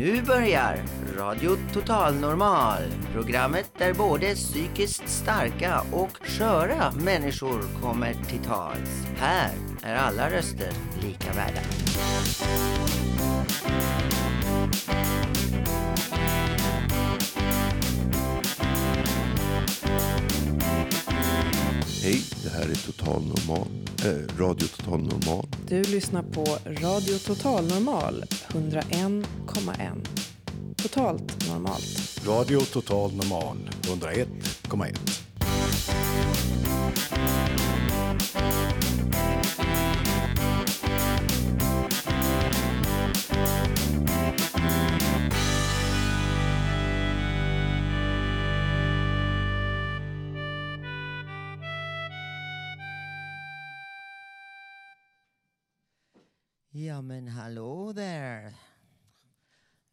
Nu börjar Radio Total Normal. Programmet där både psykiskt starka och sköra människor kommer till tals. Här är alla röster lika värda. Hej, det här är Total Normal, Radio Total Normal. Du lyssnar på Radio Total Normal 101,1. Totalt normalt. Radio Total Normal 101,1. Ja men hallå där.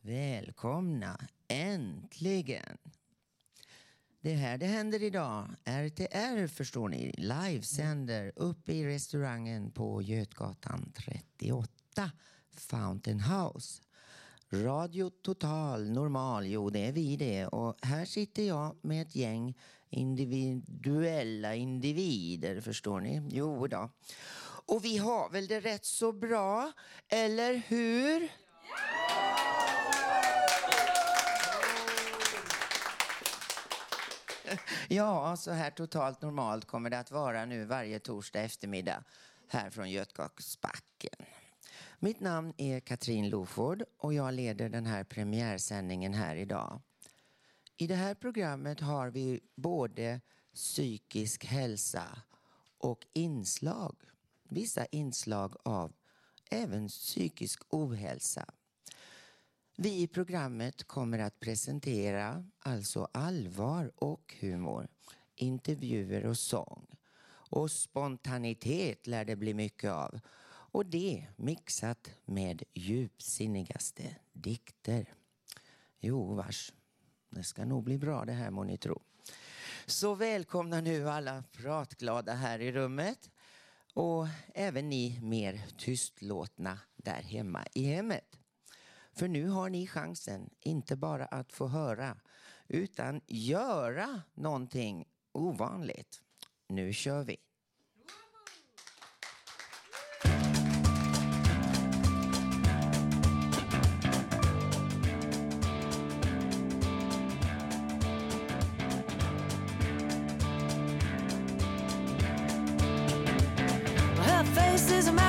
Välkomna, äntligen. Det här det händer idag. RTR förstår ni, livesänder uppe i restaurangen på Götgatan 38, Fountain House. Radio Total Normal, jo det är vi det. Och här sitter jag med ett gäng individuella individer, förstår ni. Jo då. Och vi har väl det rätt så bra, eller hur? Ja, så här totalt normalt kommer det att vara nu varje torsdag eftermiddag här från Götgatsbacken. Mitt namn är Katrin Loford och jag leder den här premiärsändningen här idag. I det här programmet har vi både psykisk hälsa och inslag, vissa inslag av även psykisk ohälsa. Vi i programmet kommer att presentera alltså allvar och humor, intervjuer och sång. Och spontanitet lär det bli mycket av. Och det mixat med djupsinnigaste dikter. Jo, vars. Det ska nog bli bra det här må ni tro. Så välkomna nu alla pratglada här i rummet. Och även ni mer tystlåtna där hemma i hemmet. För nu har ni chansen, inte bara att få höra, utan göra någonting ovanligt. Nu kör vi! This is a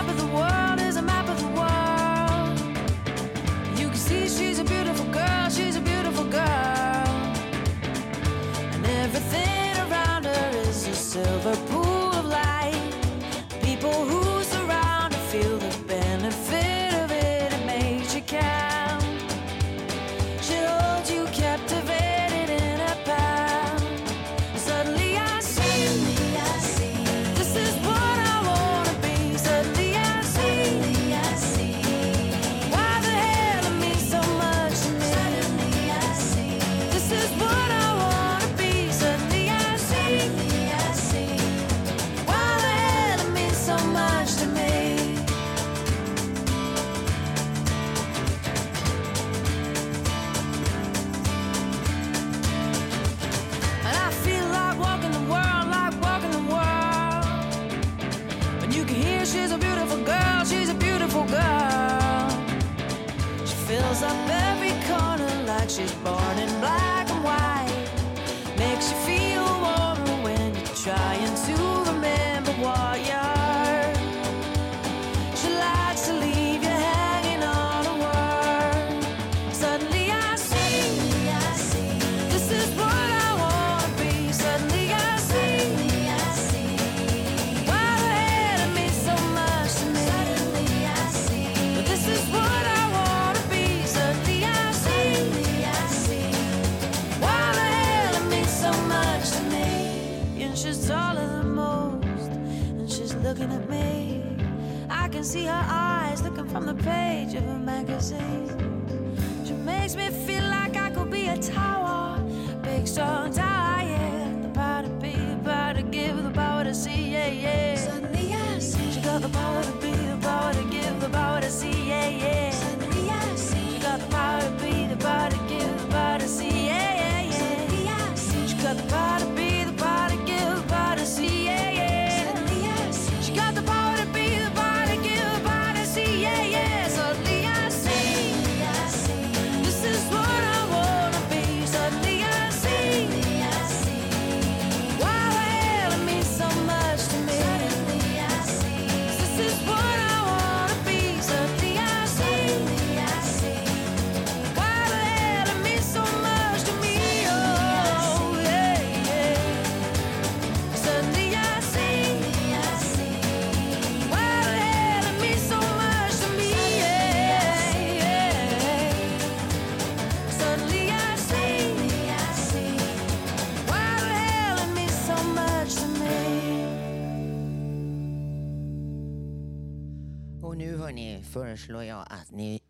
föreslår jag att ni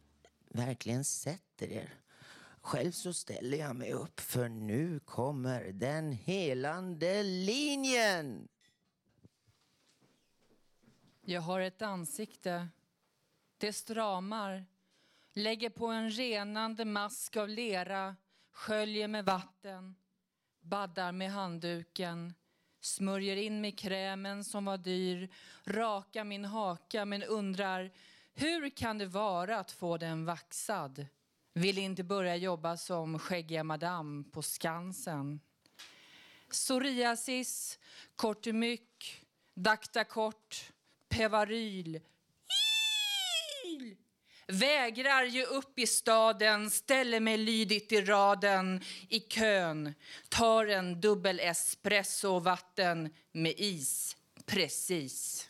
verkligen sätter er. Själv så ställer jag mig upp för nu kommer den helande linjen. Jag har ett ansikte. Det stramar. Lägger på en renande mask av lera. Sköljer med vatten. Baddar med handduken. Smörjer in med krämen som var dyr. Rakar min haka men undrar hur kan det vara att få den vaxad? Vill inte börja jobba som skäggiga madam på Skansen. Psoriasis, kortemyck, daktakort, pevaryl. Vägrar ge upp i staden, ställer mig lydigt i raden i kön. Tar en dubbel espresso och vatten med is, precis.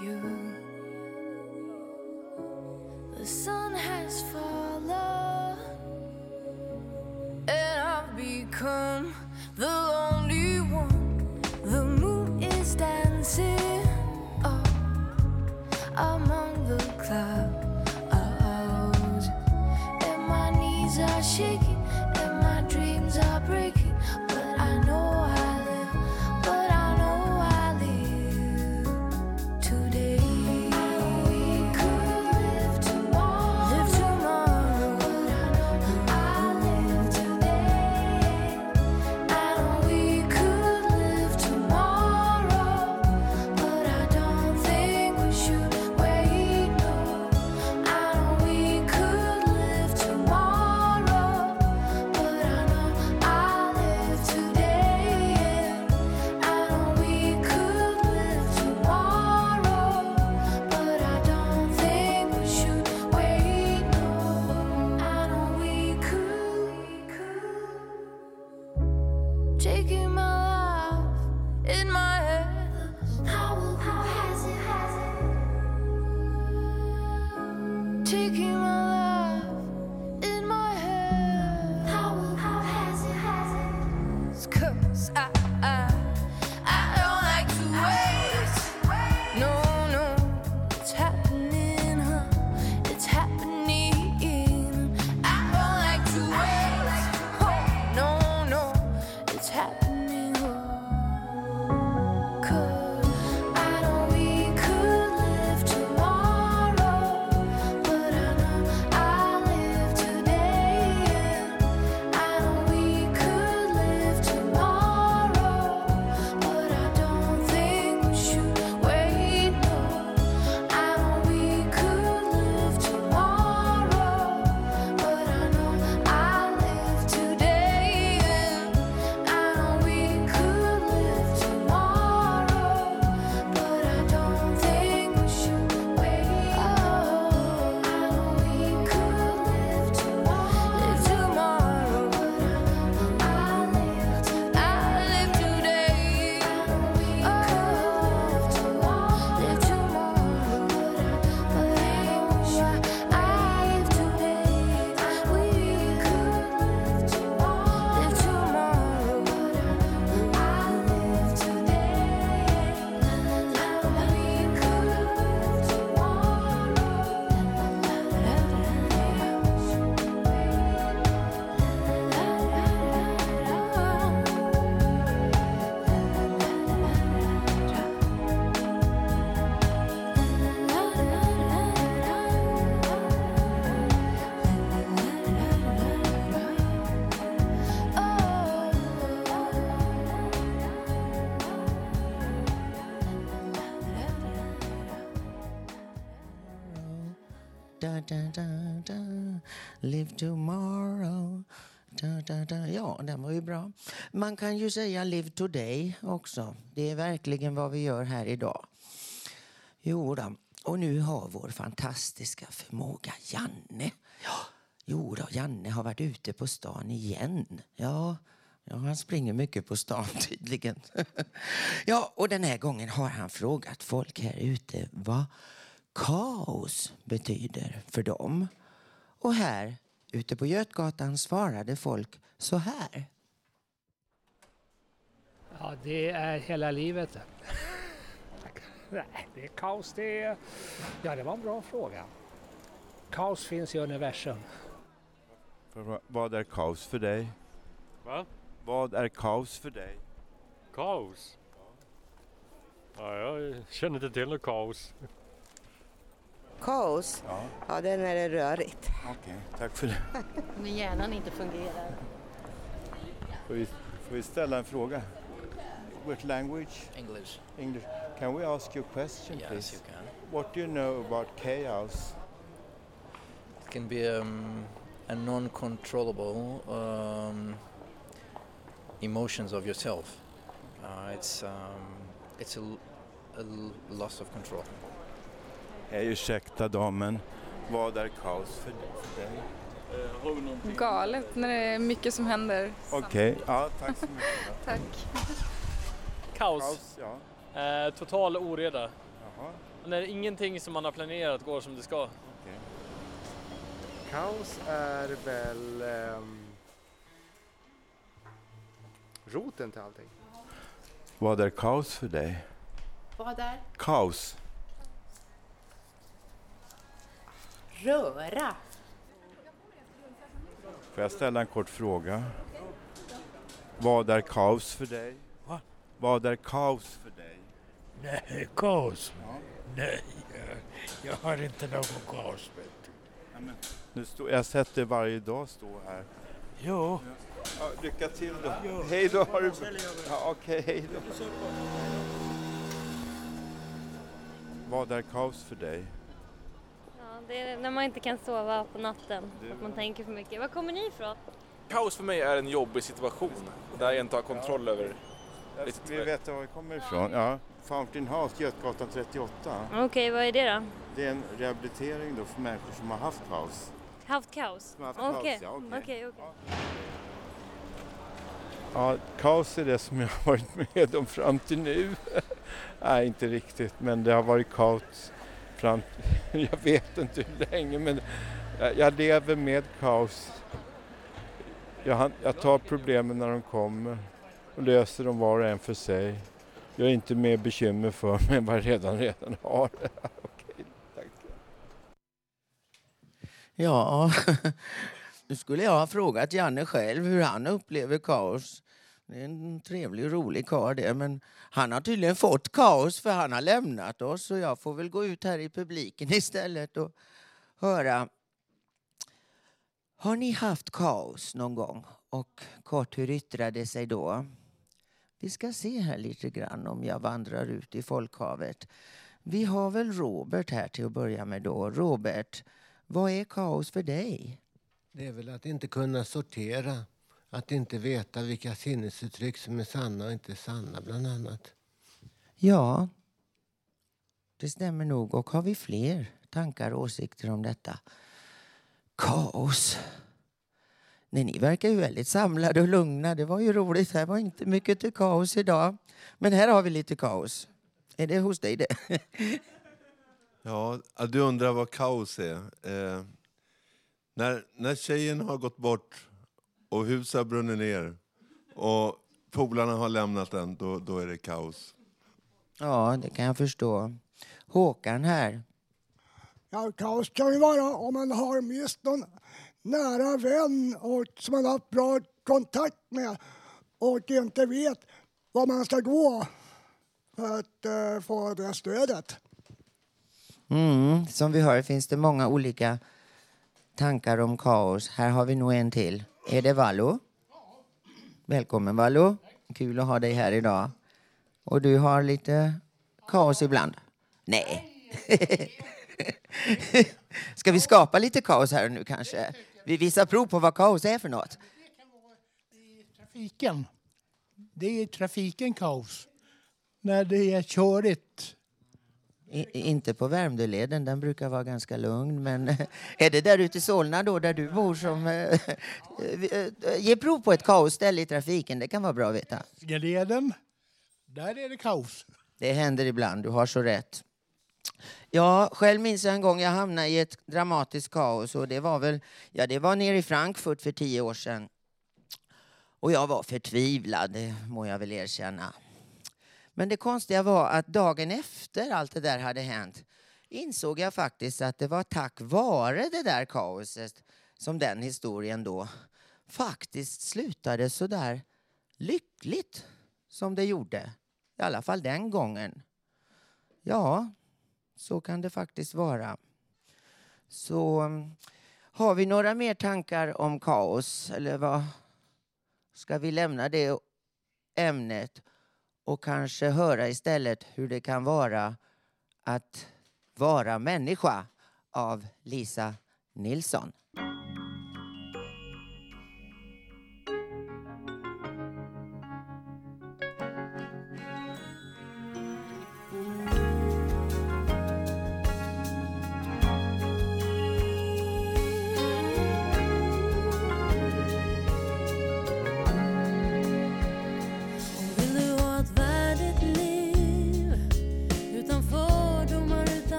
you. Taking my Live tomorrow. Da, da, da. Ja, den var ju bra. Man kan ju säga live today också. Det är verkligen vad vi gör här idag. Jo då. Och nu har vår fantastiska förmåga Janne. Ja, jo då, Janne har varit ute på stan igen. Ja, ja, han springer mycket på stan tydligen. ja, och den här gången har han frågat folk här ute vad kaos betyder för dem. Och här Ute på Götgatan svarade folk så här. Ja, det är hela livet. Nej, det är kaos. Det är... Ja, det var en bra fråga. Kaos finns i universum. Vad är kaos för dig? Va? Vad är kaos för dig? Kaos? Ja, jag känner inte till något kaos. Kaos? Ja, Ja, det är det rörigt. okej. Tack för det. När hjärnan inte fungerar. Får vi, får vi ställa en fråga? What language? English. English. Can we ask you a question, Yes, please? you can. What do you know about chaos? It can be um, a non-controllable um, emotions of yourself. Uh, it's um, it's a, l- a l- loss of control. Hej, ursäkta damen. Vad är kaos för, för dig? Galet när det är mycket som händer. Okej, ja, tack så mycket. Tack. Kaos. Kaos, ja. Eh, total oreda. Jaha, När ingenting som man har planerat går som det ska. okej. Kaos är väl ehm, roten till allting. Vad är kaos för dig? Vad är Kaos. Röra? Får jag ställa en kort fråga? Vad är kaos för dig? Va? Vad är kaos för dig? Nej, kaos? Ja. Nej, jag har inte någon kaos. Ja, men, nu står, jag har sett dig varje dag stå här. Jo, Ja, lycka till då. Hej då. Har du... ja, Okej, hej då. Vad är kaos för dig? Ja, det är när man inte kan sova på natten. Att man tänker för mycket. Var kommer ni ifrån? Kaos för mig är en jobbig situation där jag inte har kontroll över. Jag Lite vill veta var vi kommer ifrån. Ja, Fountain House, Götgatan 38. Okej, vad är det då? Det är en rehabilitering då för människor som har haft kaos. Haft kaos? Okej, ja, okej. okej, okej. Ja, kaos är det som jag har varit med om fram till nu. Nej, inte riktigt, men det har varit kaos fram Jag vet inte hur länge, men jag, jag lever med kaos. Jag, jag tar problemen när de kommer och löser dem var och en för sig. Jag är inte mer bekymmer för mig än vad jag redan, redan har. Okej, tack. Ja, nu skulle jag ha frågat Janne själv hur han upplever kaos. Det är en trevlig och rolig karl det, men han har tydligen fått kaos för han har lämnat oss så jag får väl gå ut här i publiken istället och höra. Har ni haft kaos någon gång? Och kort, hur yttrade det sig då? Vi ska se här lite grann om jag vandrar ut i folkhavet. Vi har väl Robert här till att börja med då. Robert, vad är kaos för dig? Det är väl att inte kunna sortera. Att inte veta vilka sinnesuttryck som är sanna och inte sanna, bland annat. Ja, det stämmer nog. Och har vi fler tankar och åsikter om detta? Kaos. Nej, ni verkar ju väldigt samlade och lugna. Det var ju roligt. Det var inte mycket till kaos idag. Men här har vi lite kaos. Är det hos dig det? Ja, ja, du undrar vad kaos är. Eh, när, när tjejen har gått bort och huset har brunnit ner och polarna har lämnat den, då, då är det kaos. Ja, det kan jag förstå. Håkan här. Ja, kaos kan ju vara om man har mist någon nära vän och som man har haft bra kontakt med och inte vet var man ska gå för att eh, få det stödet. Mm, som vi hör finns det många olika tankar om kaos. Här har vi nog en till. Är det Vallo? Välkommen Vallo. Kul att ha dig här idag. Och du har lite kaos ibland? Nej. Ska vi skapa lite kaos här nu kanske? Vi visar prov på vad kaos är för något. Trafiken. Det är trafiken kaos. När det är körigt. I, inte på Värmdöleden, den brukar vara ganska lugn. Men är det där ute i Solna då, där du bor som... Eh, eh, eh, ge prov på ett kaosställe i trafiken, det kan vara bra att veta. Leden, där är det kaos. Det händer ibland, du har så rätt. Ja, själv minns jag en gång jag hamnade i ett dramatiskt kaos. Och det var väl, ja det var nere i Frankfurt för tio år sedan. Och jag var förtvivlad, det må jag väl erkänna. Men det konstiga var att dagen efter allt det där hade hänt insåg jag faktiskt att det var tack vare det där kaoset som den historien då faktiskt slutade så där lyckligt som det gjorde. I alla fall den gången. Ja, så kan det faktiskt vara. Så mm, har vi några mer tankar om kaos? Eller vad? Ska vi lämna det ämnet? och kanske höra istället hur det kan vara att vara människa av Lisa Nilsson.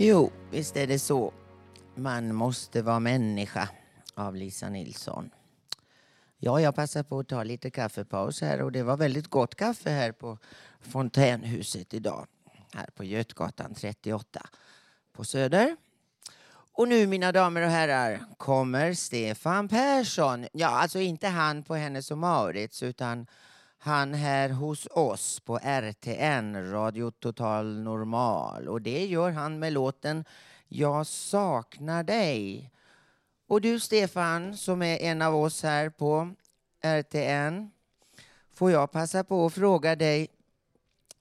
Jo, visst är det så. Man måste vara människa av Lisa Nilsson. Ja, jag passar på att ta lite kaffepaus här och det var väldigt gott kaffe här på Fontänhuset idag. Här på Götgatan 38 på Söder. Och nu mina damer och herrar kommer Stefan Persson. Ja, alltså inte han på Hennes och Maurits utan han här hos oss på RTN, Radio Total Normal. Och det gör han med låten Jag saknar dig. Och du Stefan, som är en av oss här på RTN, får jag passa på att fråga dig,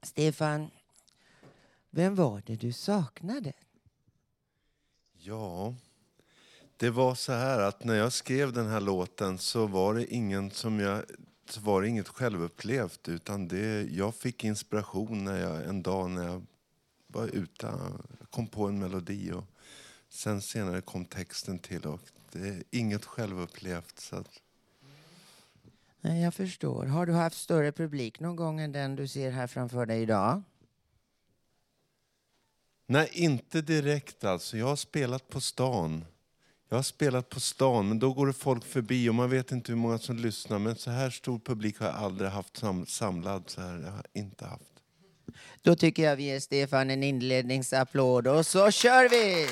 Stefan, vem var det du saknade? Ja, det var så här att när jag skrev den här låten så var det ingen som jag var det inget självupplevt utan det, jag fick inspiration när jag, en dag när jag var ute, kom på en melodi och sen senare kom texten till och det är inget självupplevt. Så att, Nej, jag förstår. Har du haft större publik någon gång än den du ser här framför dig idag? Nej, inte direkt alltså. Jag har spelat på stan. Jag har spelat på stan, men då går det folk förbi och man vet inte hur många som lyssnar. Men så här stor publik har jag aldrig haft samlad så här. Jag har inte haft. Då tycker jag vi ger Stefan en inledningsapplåd och så kör vi!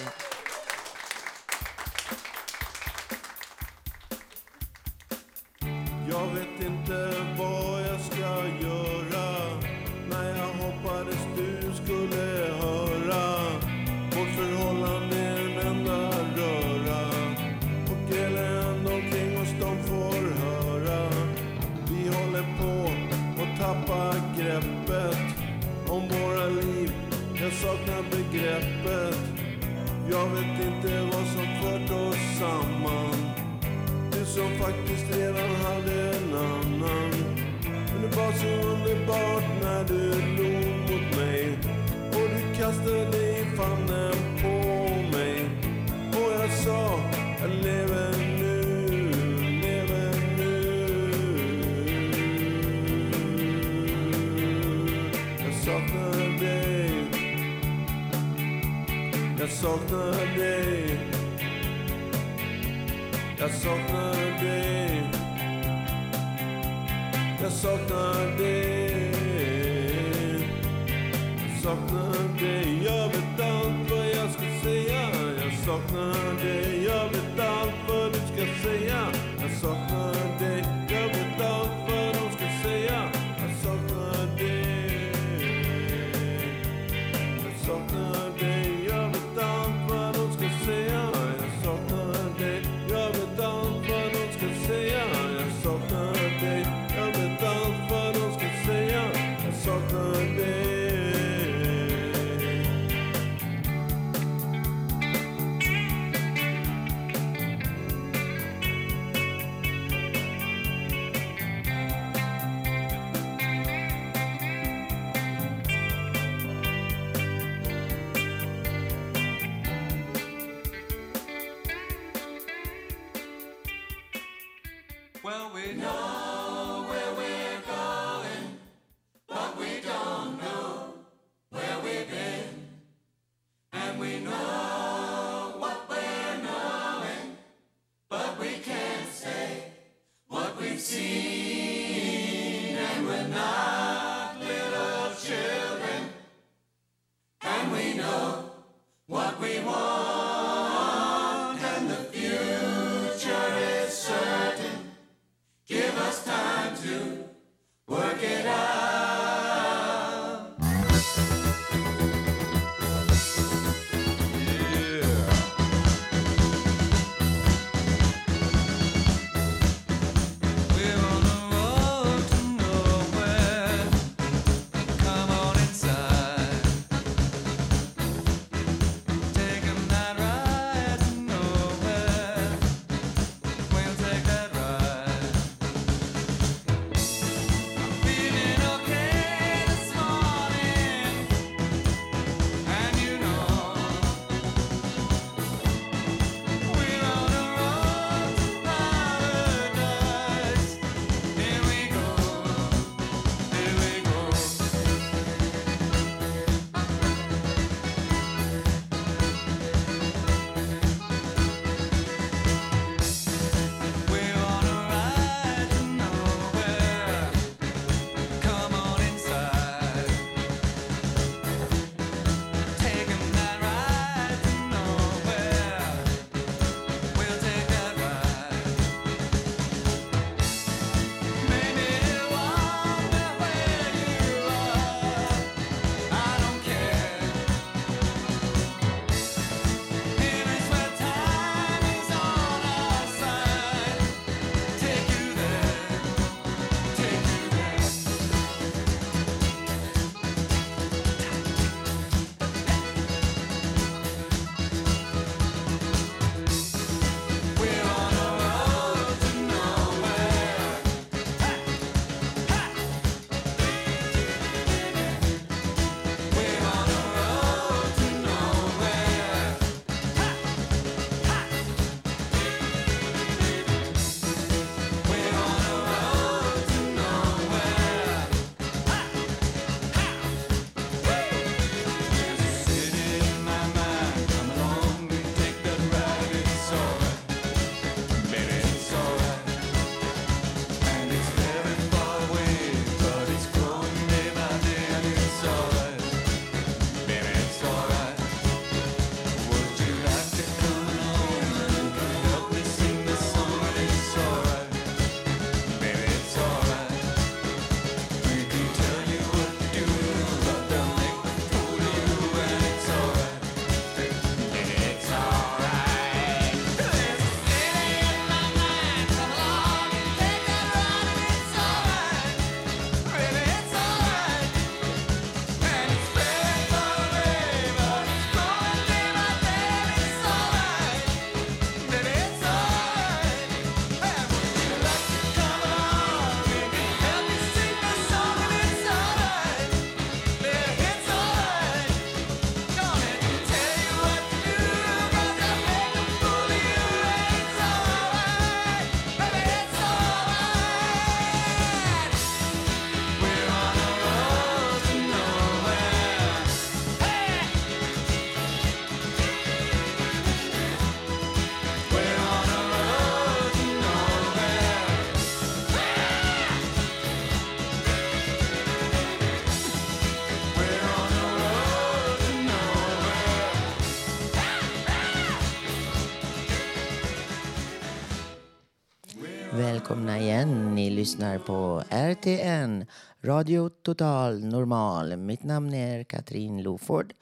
Välkomna igen. Ni lyssnar på RTN, Radio Total Normal. Mitt namn är Katrin Loford.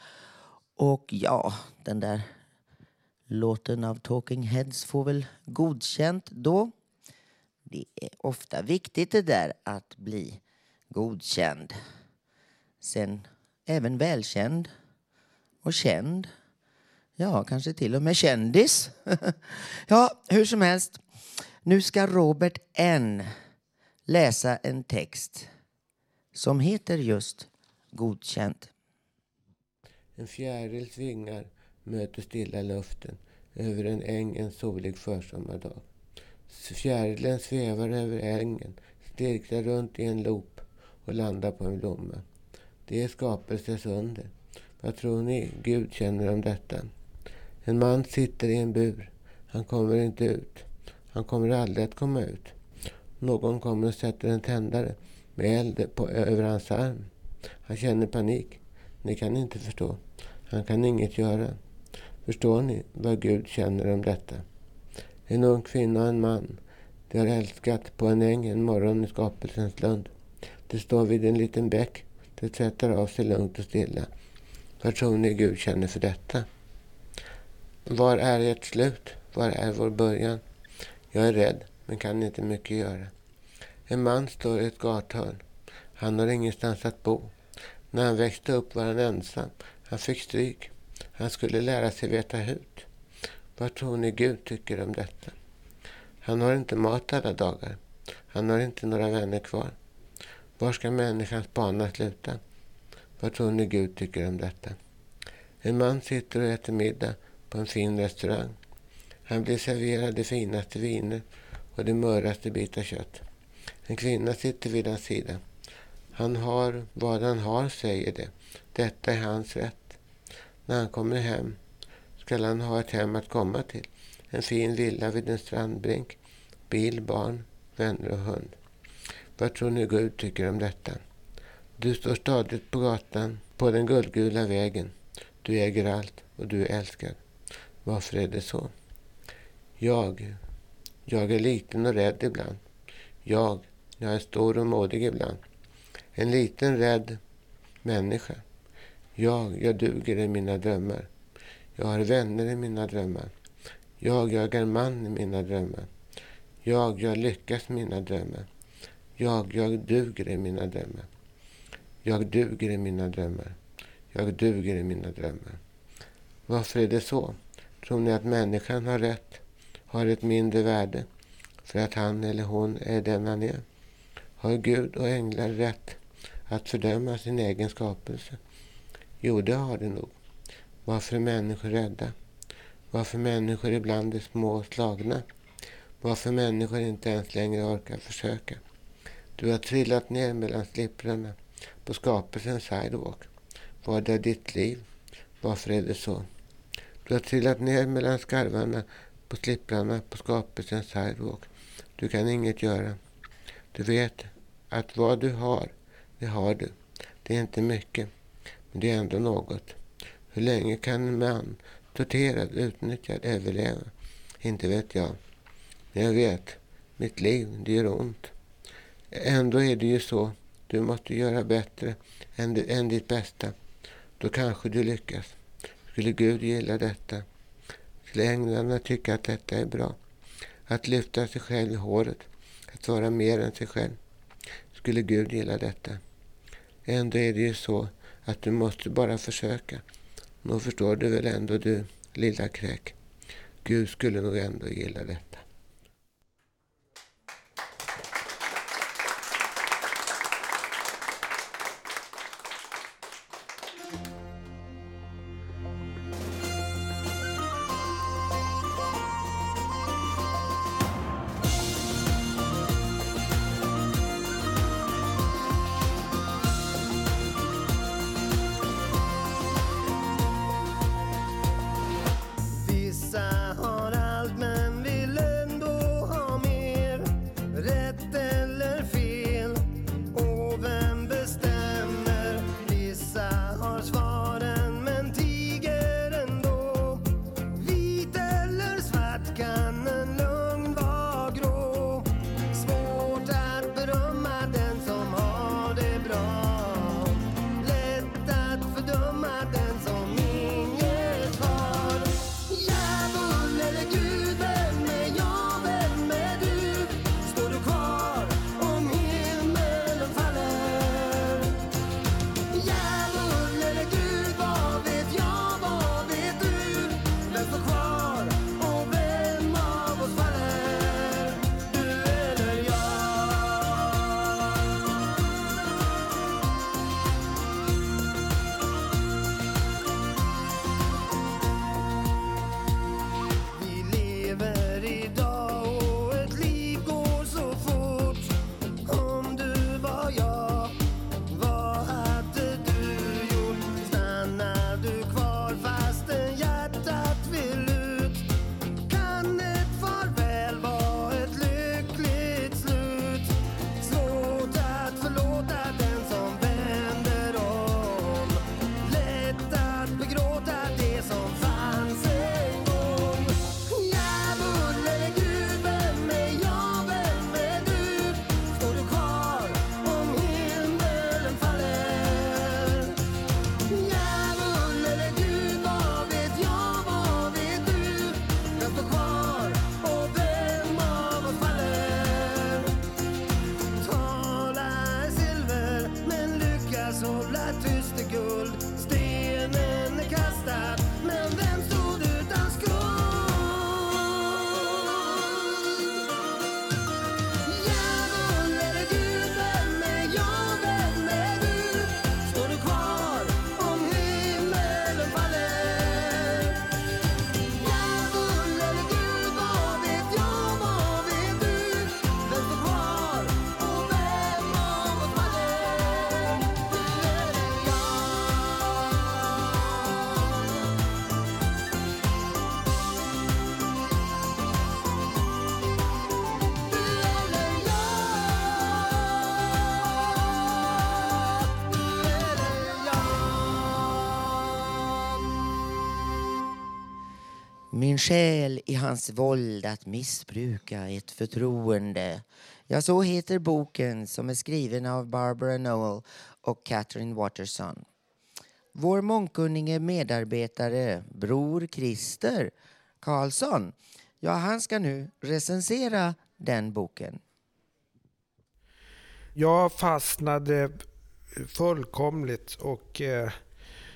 Och ja, den där låten av Talking Heads får väl godkänt då. Det är ofta viktigt det där att bli godkänd. Sen även välkänd och känd. Ja, kanske till och med kändis. ja, hur som helst. Nu ska Robert N läsa en text som heter just Godkänd. En fjärils vingar möter stilla luften över en äng en solig försommardag. Fjärilen svävar över ängen, stirklar runt i en loop och landar på en blomma. Det är skapelsens under. Vad tror ni Gud känner om detta? En man sitter i en bur. Han kommer inte ut. Han kommer aldrig att komma ut. Någon kommer och sätter en tändare med eld på, över hans arm. Han känner panik. Ni kan inte förstå. Han kan inget göra. Förstår ni vad Gud känner om detta? En ung kvinna och en man. De har älskat på en äng en morgon i skapelsens lund. De står vid en liten bäck. De tvättar av sig lugnt och stilla. Vad tror ni Gud känner för detta? Var är ert slut? Var är vår början? Jag är rädd, men kan inte mycket göra. En man står i ett gathörn. Han har ingenstans att bo. När han växte upp var han ensam. Han fick stryk. Han skulle lära sig veta hut. Vad tror ni Gud tycker om detta? Han har inte mat alla dagar. Han har inte några vänner kvar. Var ska människans bana sluta? Vad tror ni Gud tycker om detta? En man sitter och äter middag på en fin restaurang. Han blir serverad de finaste viner och det möraste bitar kött. En kvinna sitter vid hans sida. Han har vad han har, säger det. Detta är hans rätt. När han kommer hem skall han ha ett hem att komma till. En fin villa vid en strandbrink. Bil, barn, vänner och hund. Vad tror ni Gud tycker om detta? Du står stadigt på gatan, på den guldgula vägen. Du äger allt och du är älskad. Varför är det så? Jag, jag är liten och rädd ibland. Jag, jag är stor och modig ibland. En liten rädd människa. Jag, jag duger i mina drömmar. Jag har vänner i mina drömmar. Jag, jag är man i mina drömmar. Jag, jag lyckas i mina drömmar. Jag, jag duger i mina drömmar. Jag duger i mina drömmar. Jag duger i mina drömmar. Varför är det så? Tror ni att människan har rätt, har ett mindre värde för att han eller hon är den han är? Har Gud och änglar rätt att fördöma sin egen skapelse? Jo, det har de nog. Varför är människor rädda? Varför människor ibland är små och slagna? Varför människor inte ens längre orkar försöka? Du har trillat ner mellan slipprarna på skapelsens sidewalk. Vad är ditt liv? Varför är det så? Du har trillat ner mellan skarvarna på slipprarna på skapelsens sidewalk. Du kan inget göra. Du vet att vad du har, det har du. Det är inte mycket, men det är ändå något. Hur länge kan en man, torterad, utnyttjad, överleva? Inte vet jag. Men jag vet, mitt liv, det gör ont. Ändå är det ju så. Du måste göra bättre än, än ditt bästa. Då kanske du lyckas. Skulle Gud gilla detta? Skulle änglarna tycka att detta är bra? Att lyfta sig själv i håret, att vara mer än sig själv. Skulle Gud gilla detta? Ändå är det ju så att du måste bara försöka. Nog förstår du väl ändå du, lilla kräk. Gud skulle nog ändå gilla detta. Min själ i hans våld att missbruka ett förtroende. Ja, så heter boken som är skriven av Barbara Noel och Catherine Watterson. Vår mångkunnige medarbetare, bror Christer Karlsson, ja, han ska nu recensera den boken. Jag fastnade fullkomligt och eh,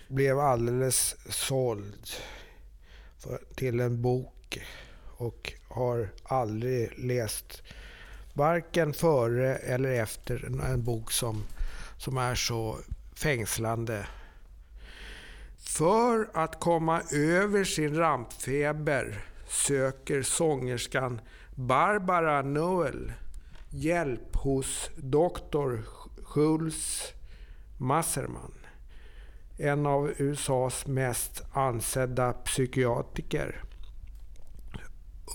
blev alldeles såld för, till en bok och har aldrig läst varken före eller efter en, en bok som, som är så fängslande. För att komma över sin rampfeber söker sångerskan Barbara Noel hjälp hos doktor Schultz Masserman. En av USAs mest ansedda psykiatriker.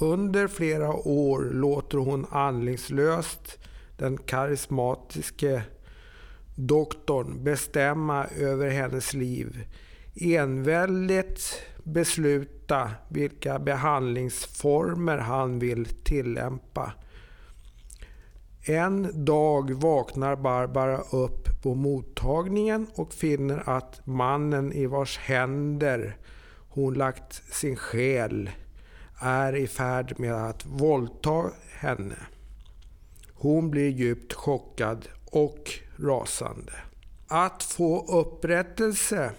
Under flera år låter hon andningslöst den karismatiske doktorn bestämma över hennes liv. Enväldigt besluta vilka behandlingsformer han vill tillämpa. En dag vaknar Barbara upp på mottagningen och finner att mannen i vars händer hon lagt sin själ är i färd med att våldta henne. Hon blir djupt chockad och rasande. Att få upprättelse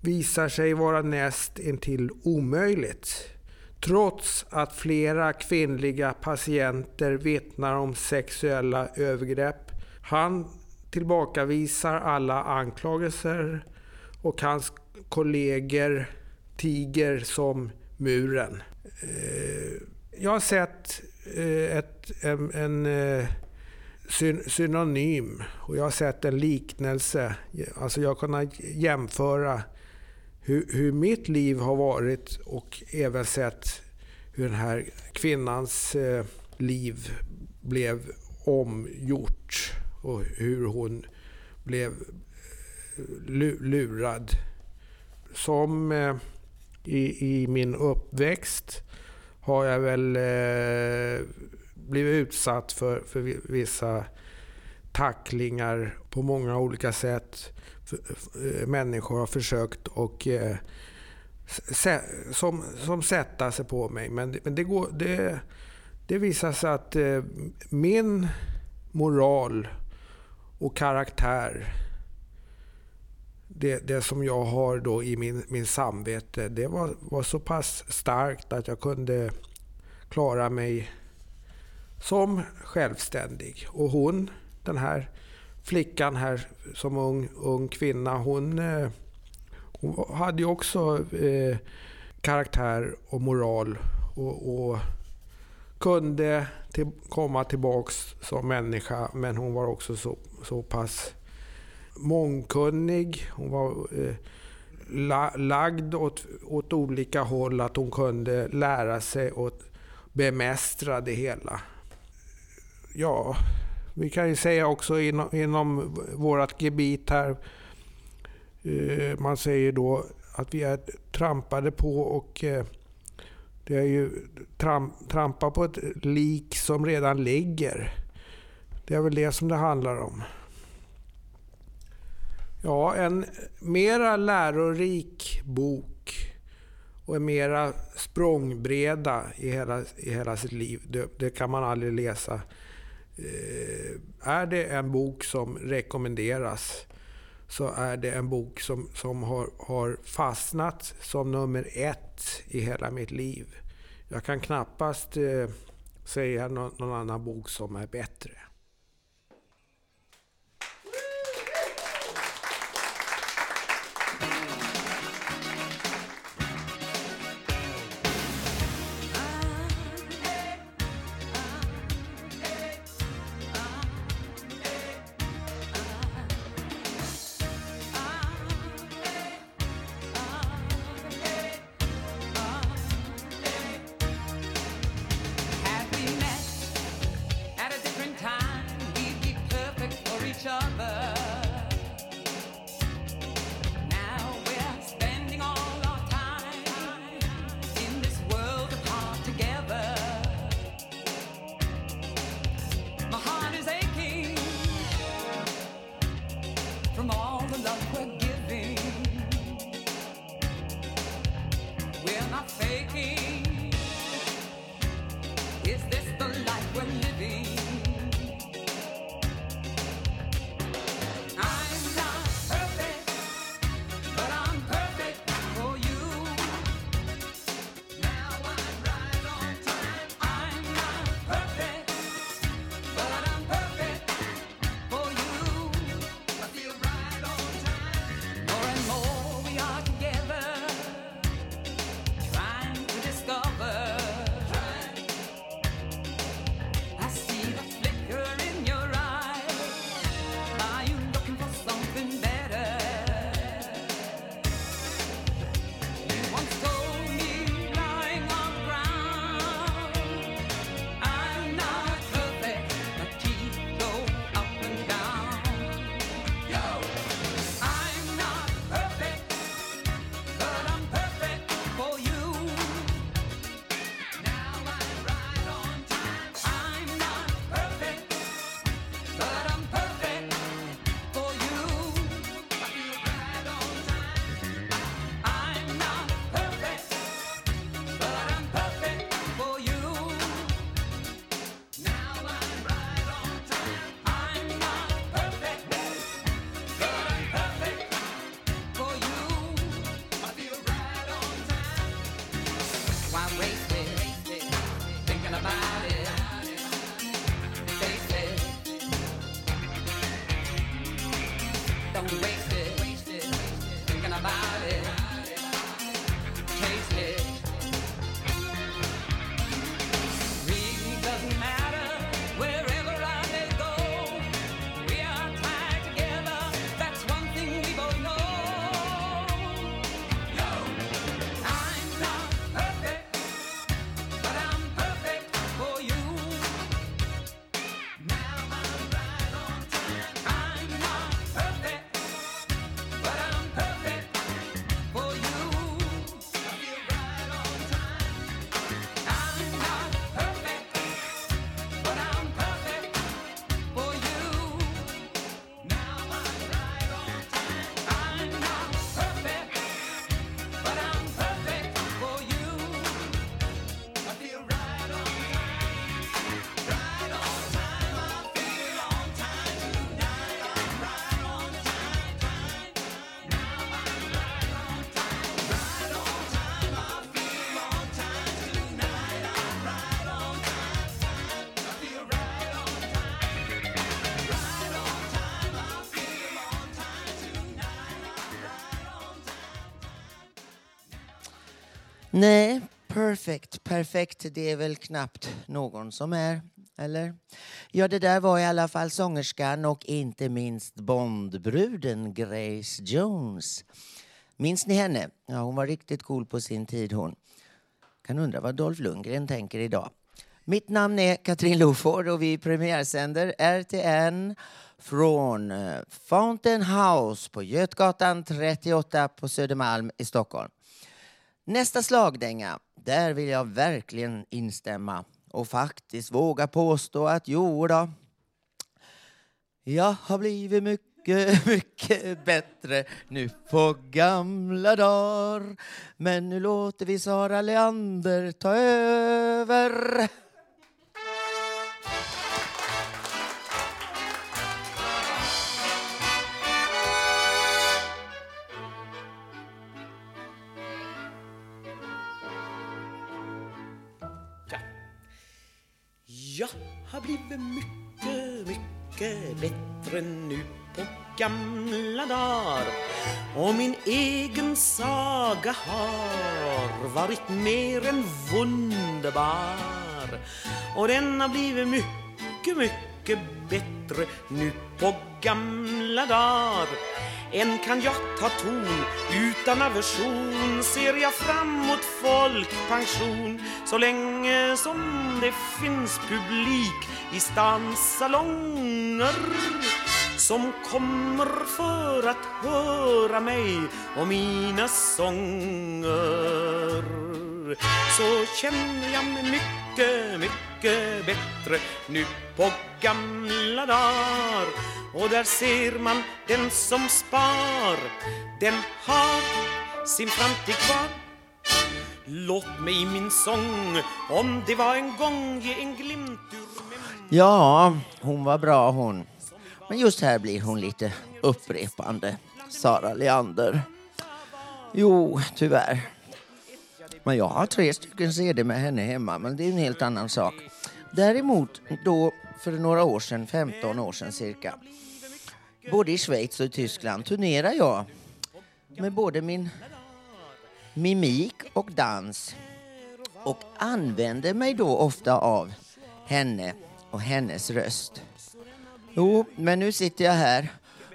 visar sig vara näst intill omöjligt. Trots att flera kvinnliga patienter vittnar om sexuella övergrepp. Han tillbakavisar alla anklagelser och hans kollegor tiger som muren. Eh, jag har sett eh, ett, en, en eh, synonym och jag har sett en liknelse. Alltså jag har kunnat jämföra hur, hur mitt liv har varit och även sett hur den här kvinnans eh, liv blev omgjort och hur hon blev eh, lurad. Som eh, i, i, min uppväxt har jag väl eh, blivit utsatt för, för vissa tacklingar på många olika sätt. Eh, människor har försökt och eh, som, som sätta sig på mig. Men, men det, går, det, det visar sig att eh, min moral och karaktär det, det som jag har då i min, min samvete, det var, var så pass starkt att jag kunde klara mig som självständig. Och hon, den här flickan här som ung, ung kvinna, hon, eh, hon hade ju också eh, karaktär och moral och, och kunde till, komma tillbaks som människa. Men hon var också så, så pass mångkunnig. Hon var eh, la, lagd åt, åt olika håll, att hon kunde lära sig och bemästra det hela. Ja, vi kan ju säga också inom, inom vårt gebit här, eh, man säger då att vi är trampade på och eh, det är ju tramp, trampa på ett lik som redan ligger. Det är väl det som det handlar om. Ja, en mera lärorik bok och en mera språngbreda i hela, i hela sitt liv. Det, det kan man aldrig läsa Eh, är det en bok som rekommenderas så är det en bok som, som har, har fastnat som nummer ett i hela mitt liv. Jag kan knappast eh, säga någon, någon annan bok som är bättre. Nej, perfect, perfekt, det är väl knappt någon som är, eller? Ja, det där var i alla fall sångerskan och inte minst Bondbruden Grace Jones. Minns ni henne? Ja, hon var riktigt cool på sin tid hon. Kan undra vad Dolph Lundgren tänker idag. Mitt namn är Katrin Loford och vi premiärsänder RTN från eh, Fountain House på Götgatan 38 på Södermalm i Stockholm. Nästa slagdänga, där vill jag verkligen instämma och faktiskt våga påstå att jo då, jag har blivit mycket, mycket bättre nu på gamla dagar. Men nu låter vi Sara Leander ta över. Gamla dar. Och min egen saga har varit mer än wunderbar. Och den har blivit mycket, mycket bättre nu på gamla dar. Än kan jag ta ton utan aversion ser jag fram mot folkpension. Så länge som det finns publik i stans salonger som kommer för att höra mig och mina sånger. Så känner jag mig mycket, mycket bättre nu på gamla dagar. Och där ser man den som spar den har sin framtid kvar. Låt mig i min sång om det var en gång ge en glimt ur min... Ja, hon var bra hon. Men just här blir hon lite upprepande. Sara Leander. Jo, tyvärr. Men jag har tre stycken CD med henne hemma, men det är en helt annan sak. Däremot, då för några år sedan, 15 år sedan cirka, både i Schweiz och i Tyskland turnerar jag med både min mimik och dans och använder mig då ofta av henne och hennes röst. Jo, men nu sitter jag här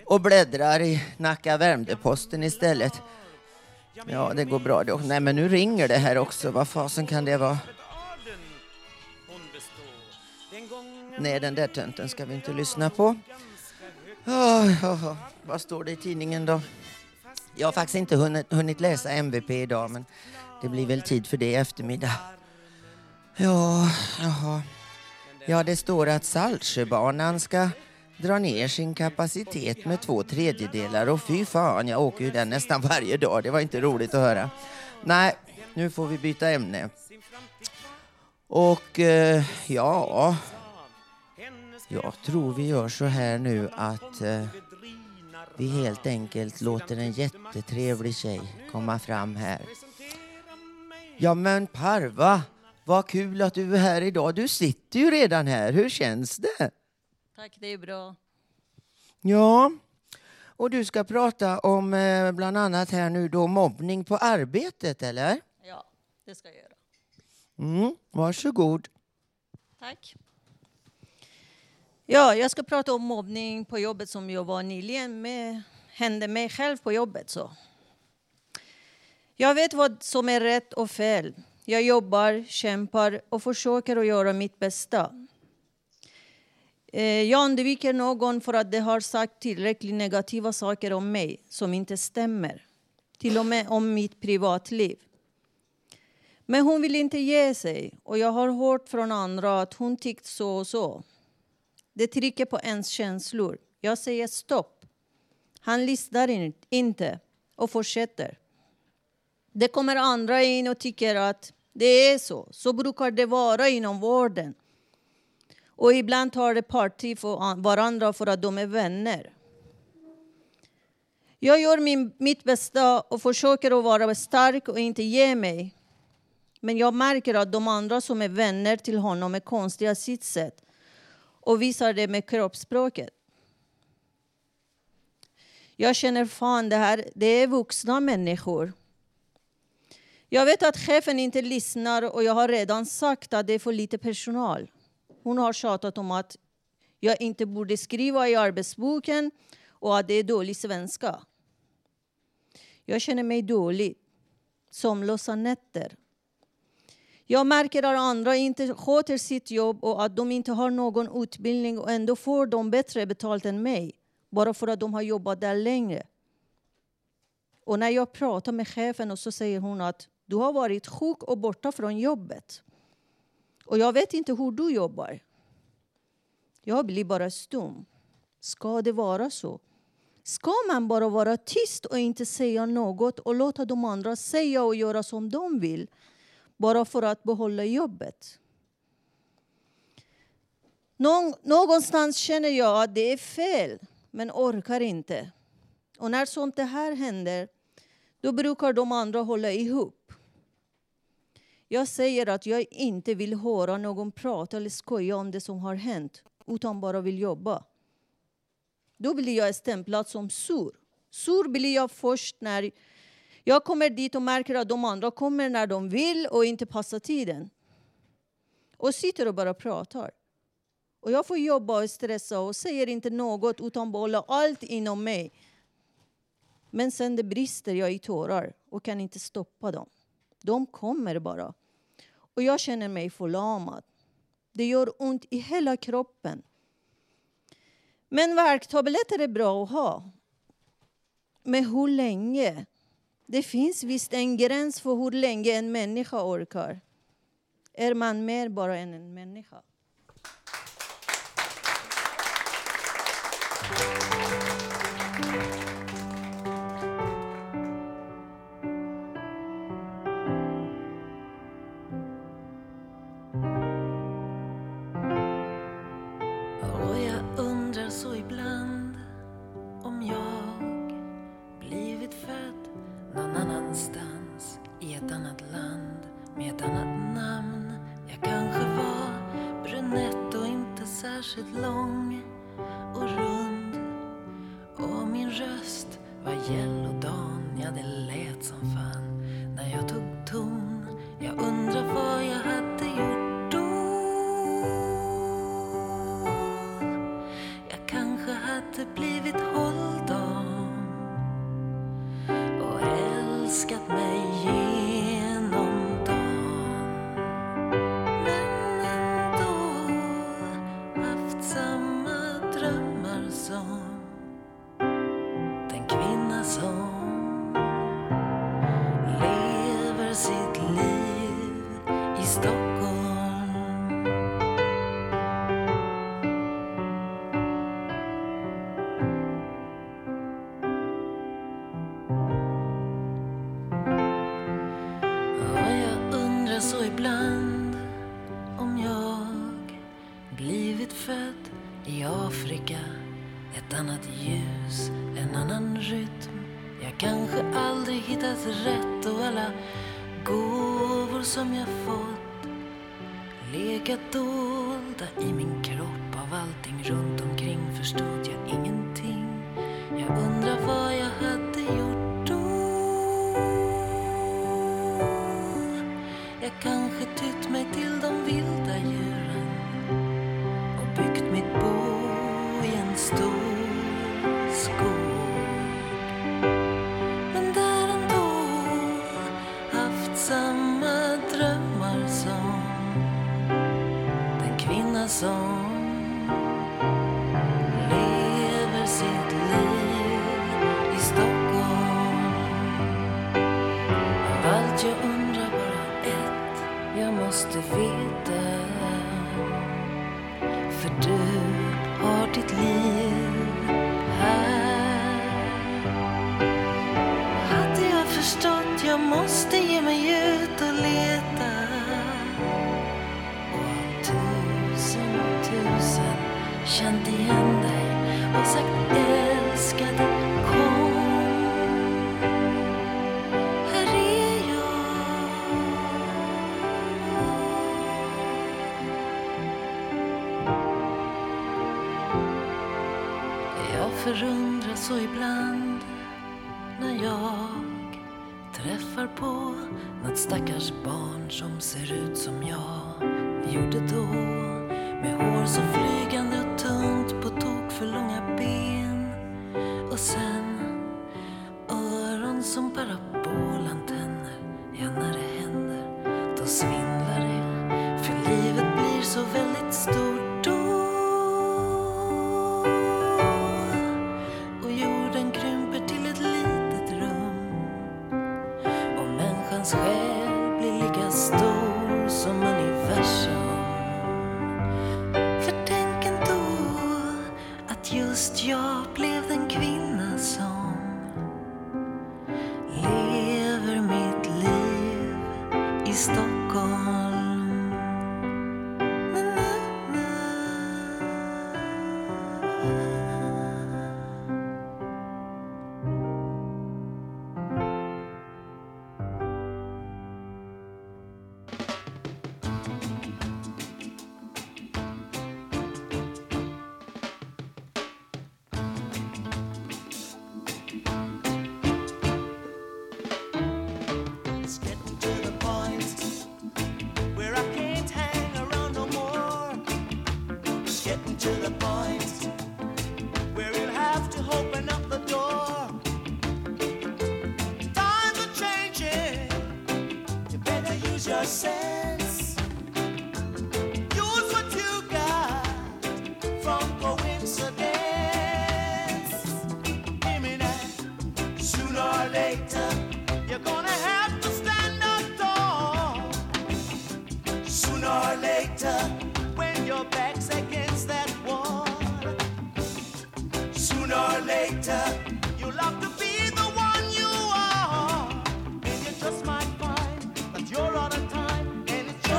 och bläddrar i Nacka Värmdö-Posten istället. Ja, det går bra då. Nej, men nu ringer det här också. Vad fasen kan det vara? Nej, den där tönten ska vi inte lyssna på. Oh, oh, oh. Vad står det i tidningen då? Jag har faktiskt inte hunnit, hunnit läsa MVP idag, men det blir väl tid för det i eftermiddag. Ja, jaha. Ja, det står att Saltsjöbanan ska dra ner sin kapacitet med två tredjedelar och fy fan, jag åker ju den nästan varje dag. Det var inte roligt att höra. Nej, nu får vi byta ämne. Och eh, ja, jag tror vi gör så här nu att eh, vi helt enkelt låter en jättetrevlig tjej komma fram här. Ja men Parva, vad kul att du är här idag. Du sitter ju redan här. Hur känns det? Tack, det är bra. Ja, Och du ska prata om eh, bland annat här nu då mobbning på arbetet, eller? Ja, det ska jag göra. Mm, varsågod. Tack. Ja, jag ska prata om mobbning på jobbet som jag var nyligen med. Hände mig själv på jobbet. Så. Jag vet vad som är rätt och fel. Jag jobbar, kämpar och försöker att göra mitt bästa. Eh, jag undviker någon för att de har sagt tillräckligt negativa saker om mig som inte stämmer. Till och med om mitt privatliv. Men hon vill inte ge sig och jag har hört från andra att hon tyckt så och så. Det trycker på ens känslor. Jag säger stopp. Han lyssnar inte och fortsätter. Det kommer andra in och tycker att det är så. Så brukar det vara inom vården. Och ibland tar det parti för varandra för att de är vänner. Jag gör min, mitt bästa och försöker att vara stark och inte ge mig. Men jag märker att de andra som är vänner till honom är konstiga sitt sätt och visar det med kroppsspråket. Jag känner fan, det här det är vuxna människor. Jag vet att chefen inte lyssnar och jag har redan sagt att det är för lite personal. Hon har tjatat om att jag inte borde skriva i arbetsboken och att det är dålig svenska. Jag känner mig dålig. Sömnlösa nätter. Jag märker att andra inte sköter sitt jobb och att de inte har någon utbildning och ändå får de bättre betalt än mig. Bara för att de har jobbat där längre. Och när jag pratar med chefen och så säger hon att du har varit sjuk och borta från jobbet. Och jag vet inte hur du jobbar. Jag blir bara stum. Ska det vara så? Ska man bara vara tyst och inte säga något och låta de andra säga och göra som de vill bara för att behålla jobbet? Någonstans känner jag att det är fel, men orkar inte. Och när sånt här händer, då brukar de andra hålla ihop. Jag säger att jag inte vill höra någon prata eller skoja om det som har hänt, utan bara vill jobba. Då blir jag stämplad som sur. Sur blir jag först när jag kommer dit och märker att de andra kommer när de vill och inte passar tiden. Och sitter och bara pratar. Och jag får jobba och stressa och säger inte något utan behåller allt inom mig. Men sen det brister jag i tårar och kan inte stoppa dem. De kommer bara. Och jag känner mig förlamad. Det gör ont i hela kroppen. Men värktabletter är bra att ha. Men hur länge? Det finns visst en gräns för hur länge en människa orkar. Är man mer bara än en människa?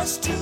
And it's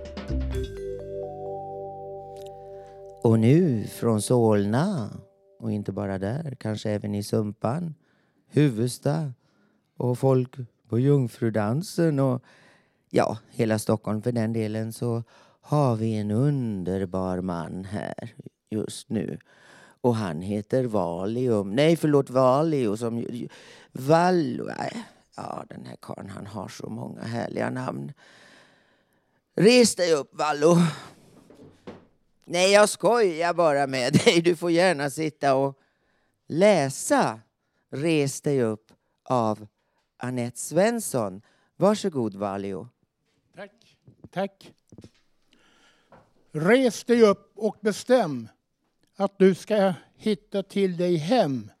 Och nu från Solna, och inte bara där, kanske även i Sumpan, Huvudsta och folk på Jungfrudansen och ja, hela Stockholm för den delen så har vi en underbar man här just nu. Och han heter Valium. Nej, förlåt, Valio som... Vallo... Ja, den här karln han har så många härliga namn. Res dig upp, Vallo. Nej, jag skojar bara med dig. Du får gärna sitta och läsa Res dig upp av Annette Svensson. Varsågod, Valio. Tack. Tack. Res dig upp och bestäm att du ska hitta till dig hem.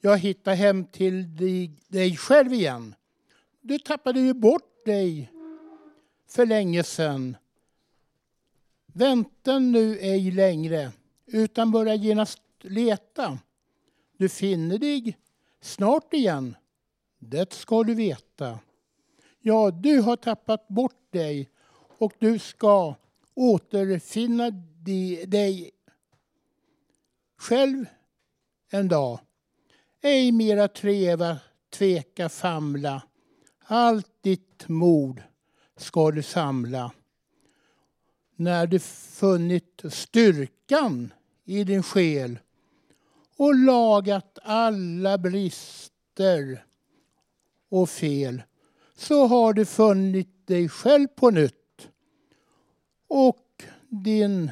Jag hittar hem till dig, dig själv igen. Du tappade ju bort dig för länge sedan. Vänta nu ej längre, utan börja genast leta. Du finner dig snart igen, det ska du veta. Ja, du har tappat bort dig och du ska återfinna dig själv en dag. Ej mera treva, tveka, famla. Allt ditt mod ska du samla. När du funnit styrkan i din själ och lagat alla brister och fel så har du funnit dig själv på nytt och din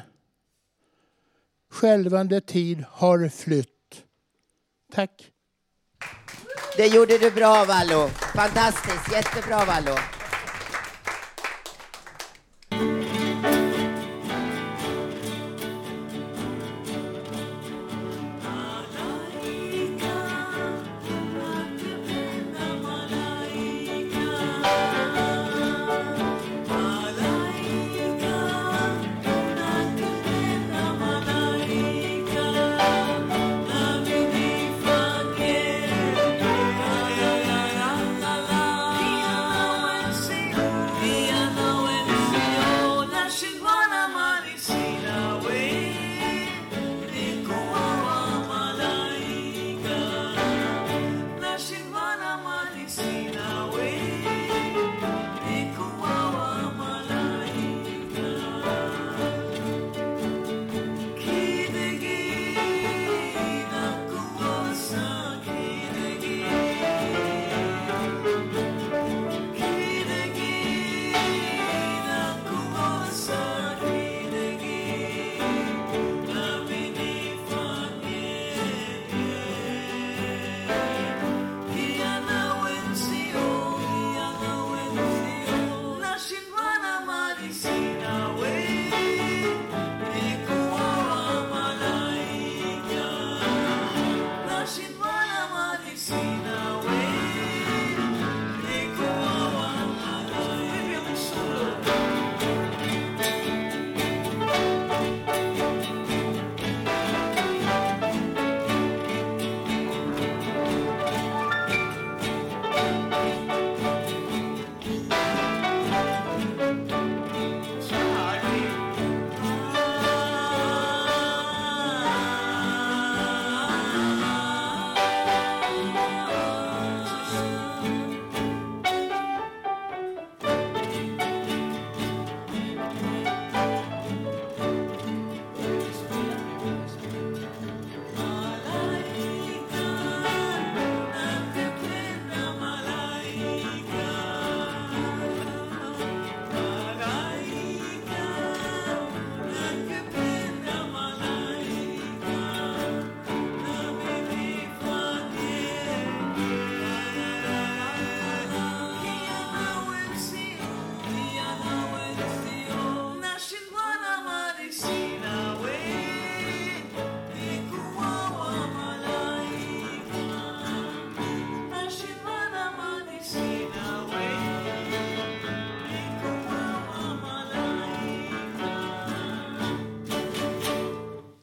skälvande tid har flytt. Tack. Det gjorde du bra, Vallo. Fantastiskt. Jättebra, Vallo.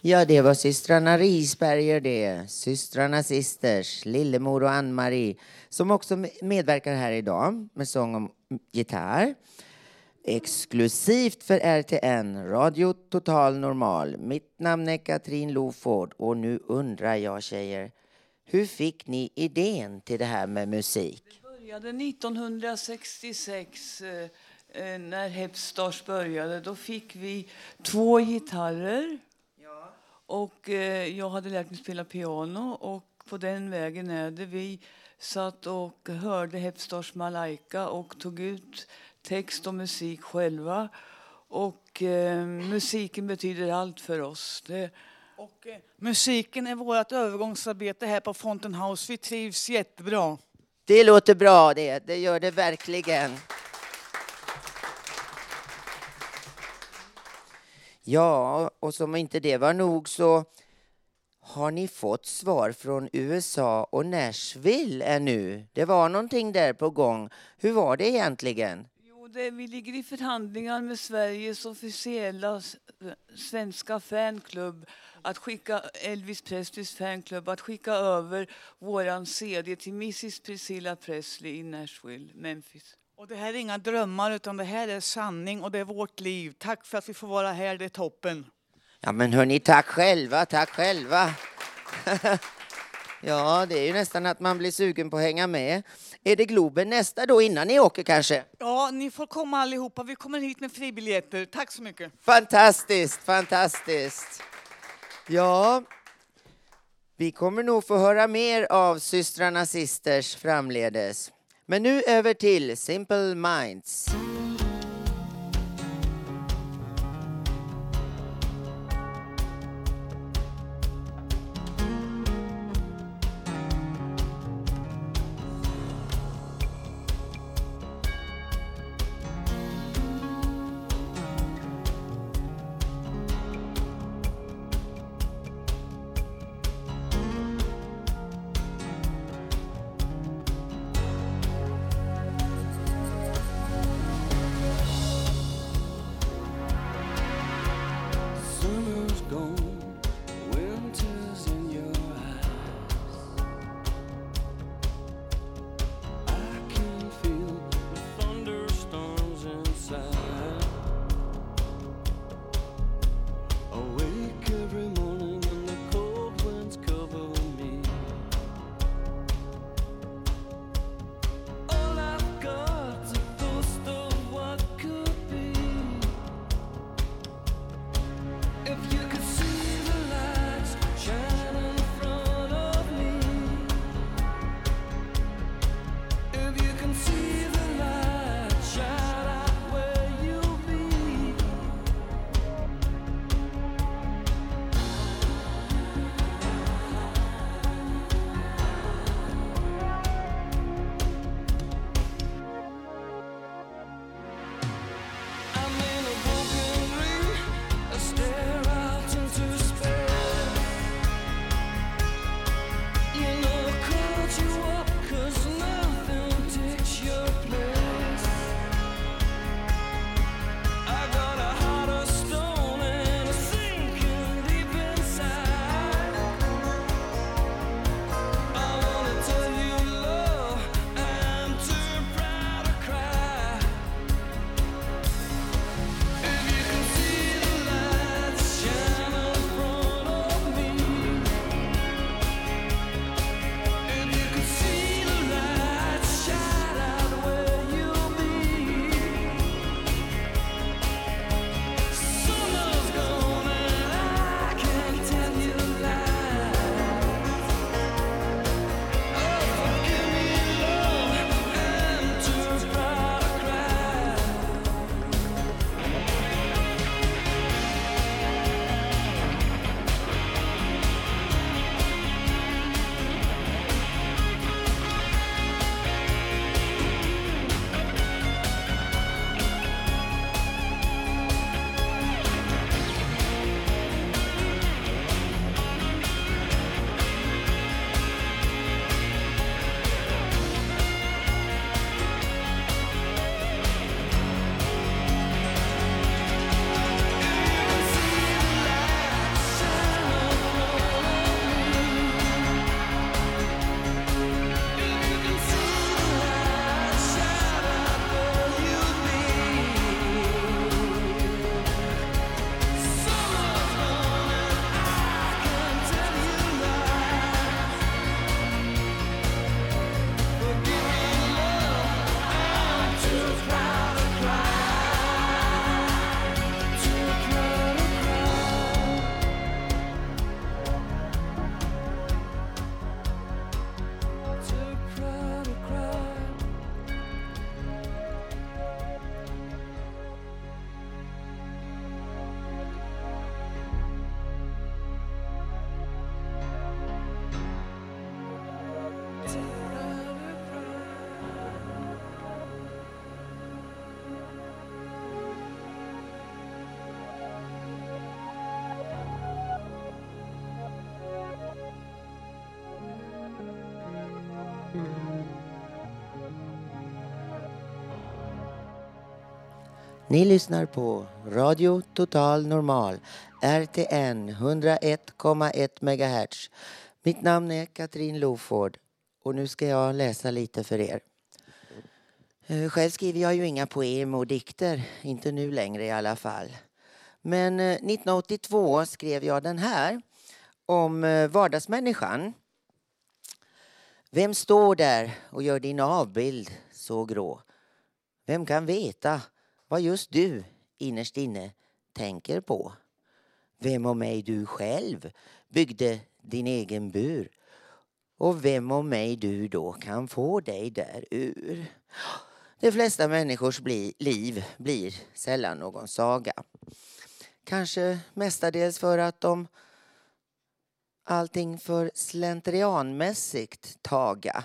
Ja, det var systrarna Risberger det. Systrarna Sisters, Lillemor och Ann-Marie som också medverkar här idag med sång om gitarr. Exklusivt för RTN, Radio Total Normal. Mitt namn är Katrin Loford och nu undrar jag tjejer, hur fick ni idén till det här med musik? Det började 1966 eh, eh, när Hepstars började. Då fick vi två gitarrer. Och eh, jag hade lärt mig spela piano och på den vägen är det. Vi satt och hörde Hepstars Malaika och tog ut text och musik själva. Och eh, musiken betyder allt för oss. Det, Och, eh, musiken är vårt övergångsarbete här på Fountain House. Vi trivs jättebra. Det låter bra det, det gör det verkligen. Ja, och som inte det var nog så har ni fått svar från USA och Nashville ännu? Det var någonting där på gång. Hur var det egentligen? jo, det, vi ligger i förhandlingar med Sveriges officiella svenska fanklubb att skicka Elvis Presleys fanklubb att skicka över våran CD till Mrs Priscilla Presley i Nashville, Memphis. Och det här är inga drömmar utan det här är sanning och det är vårt liv. Tack för att vi får vara här, det är toppen. Ja men hörni, tack själva, tack själva. ja, det är ju nästan att man blir sugen på att hänga med. Är det Globen nästa då innan ni åker kanske? Ja, ni får komma allihopa. Vi kommer hit med fribiljetter. Tack så mycket. Fantastiskt, fantastiskt. Ja, vi kommer nog få höra mer av systrarna Sisters framledes. Men nu över till Simple Minds. Ni lyssnar på Radio Total Normal, RTN 101,1 MHz. Mitt namn är Katrin Loford och nu ska jag läsa lite för er. Eh, själv skriver jag ju inga poem och dikter, inte nu längre i alla fall. Men eh, 1982 skrev jag den här om eh, vardagsmänniskan. Vem står där och gör din avbild så grå? Vem kan veta vad just du innerst inne tänker på? Vem om mig du själv byggde din egen bur? Och vem om mig du då kan få dig där ur? De flesta människors bli, liv blir sällan någon saga. Kanske mestadels för att de allting för slentrianmässigt taga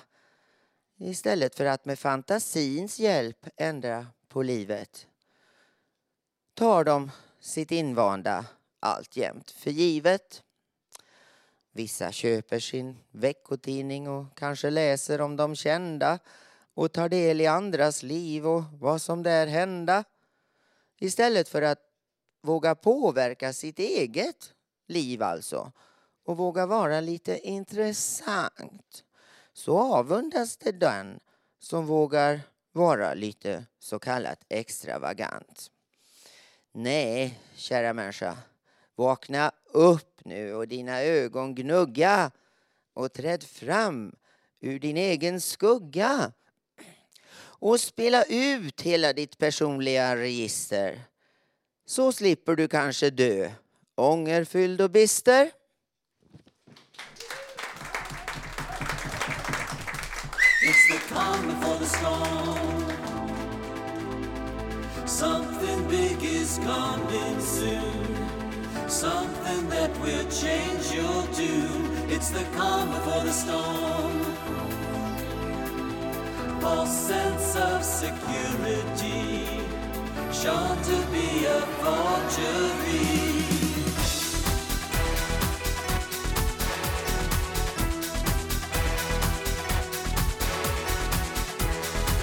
istället för att med fantasins hjälp ändra på livet tar de sitt invanda alltjämt för givet. Vissa köper sin veckotidning och kanske läser om de kända och tar del i andras liv och vad som där hända istället för att våga påverka sitt eget liv alltså och våga vara lite intressant så avundas det den som vågar vara lite så kallat extravagant. Nej, kära människa, vakna upp nu och dina ögon gnugga och träd fram ur din egen skugga och spela ut hela ditt personliga register. Så slipper du kanske dö ångerfylld och bister. It's the Something big is coming soon. Something that will change your tune. It's the calm before the storm. False sense of security. Sure to be a forgery.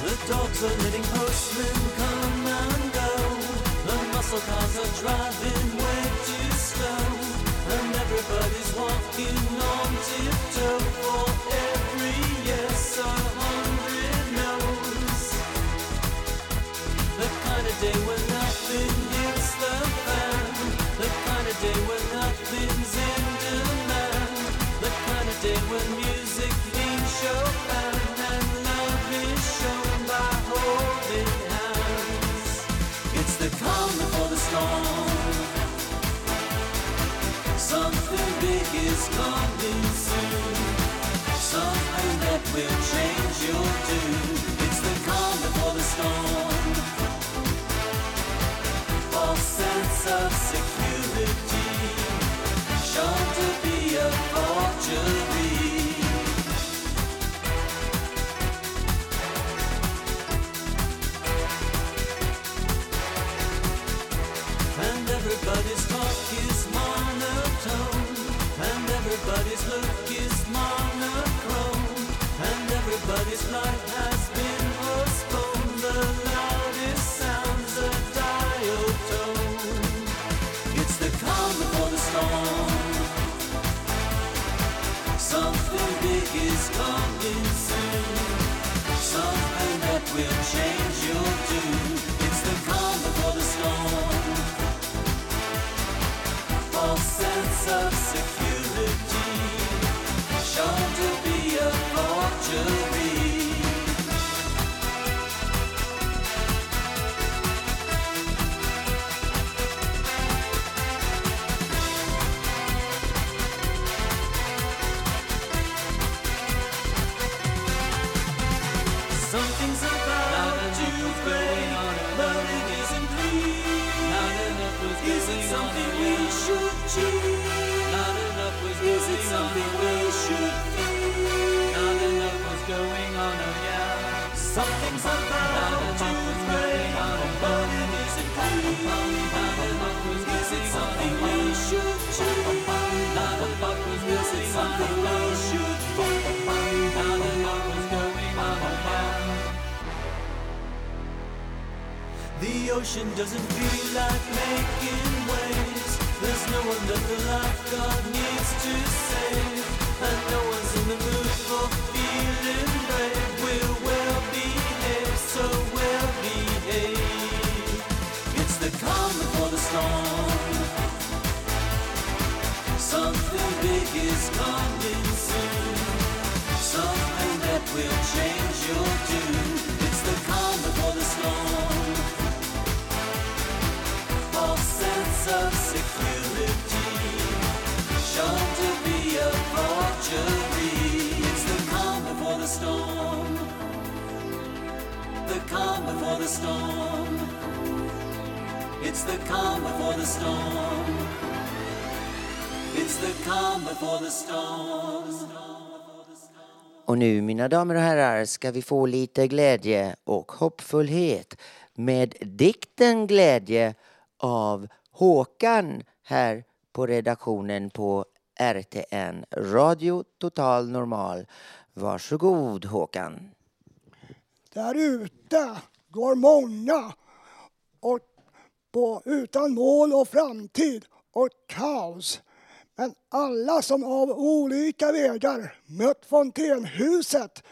The dogs are letting postmen muscle cars are driving way too slow. And everybody's walking on calm before the storm. It's the calm before the storm. It's the calm before the storm. Och nu, mina damer och herrar, ska vi få lite glädje och hoppfullhet med dikten Glädje av Håkan här på redaktionen på RTN, Radio Total Normal. Varsågod Håkan. Där ute går många och på, utan mål och framtid och kaos. Men alla som av olika vägar mött fontänhuset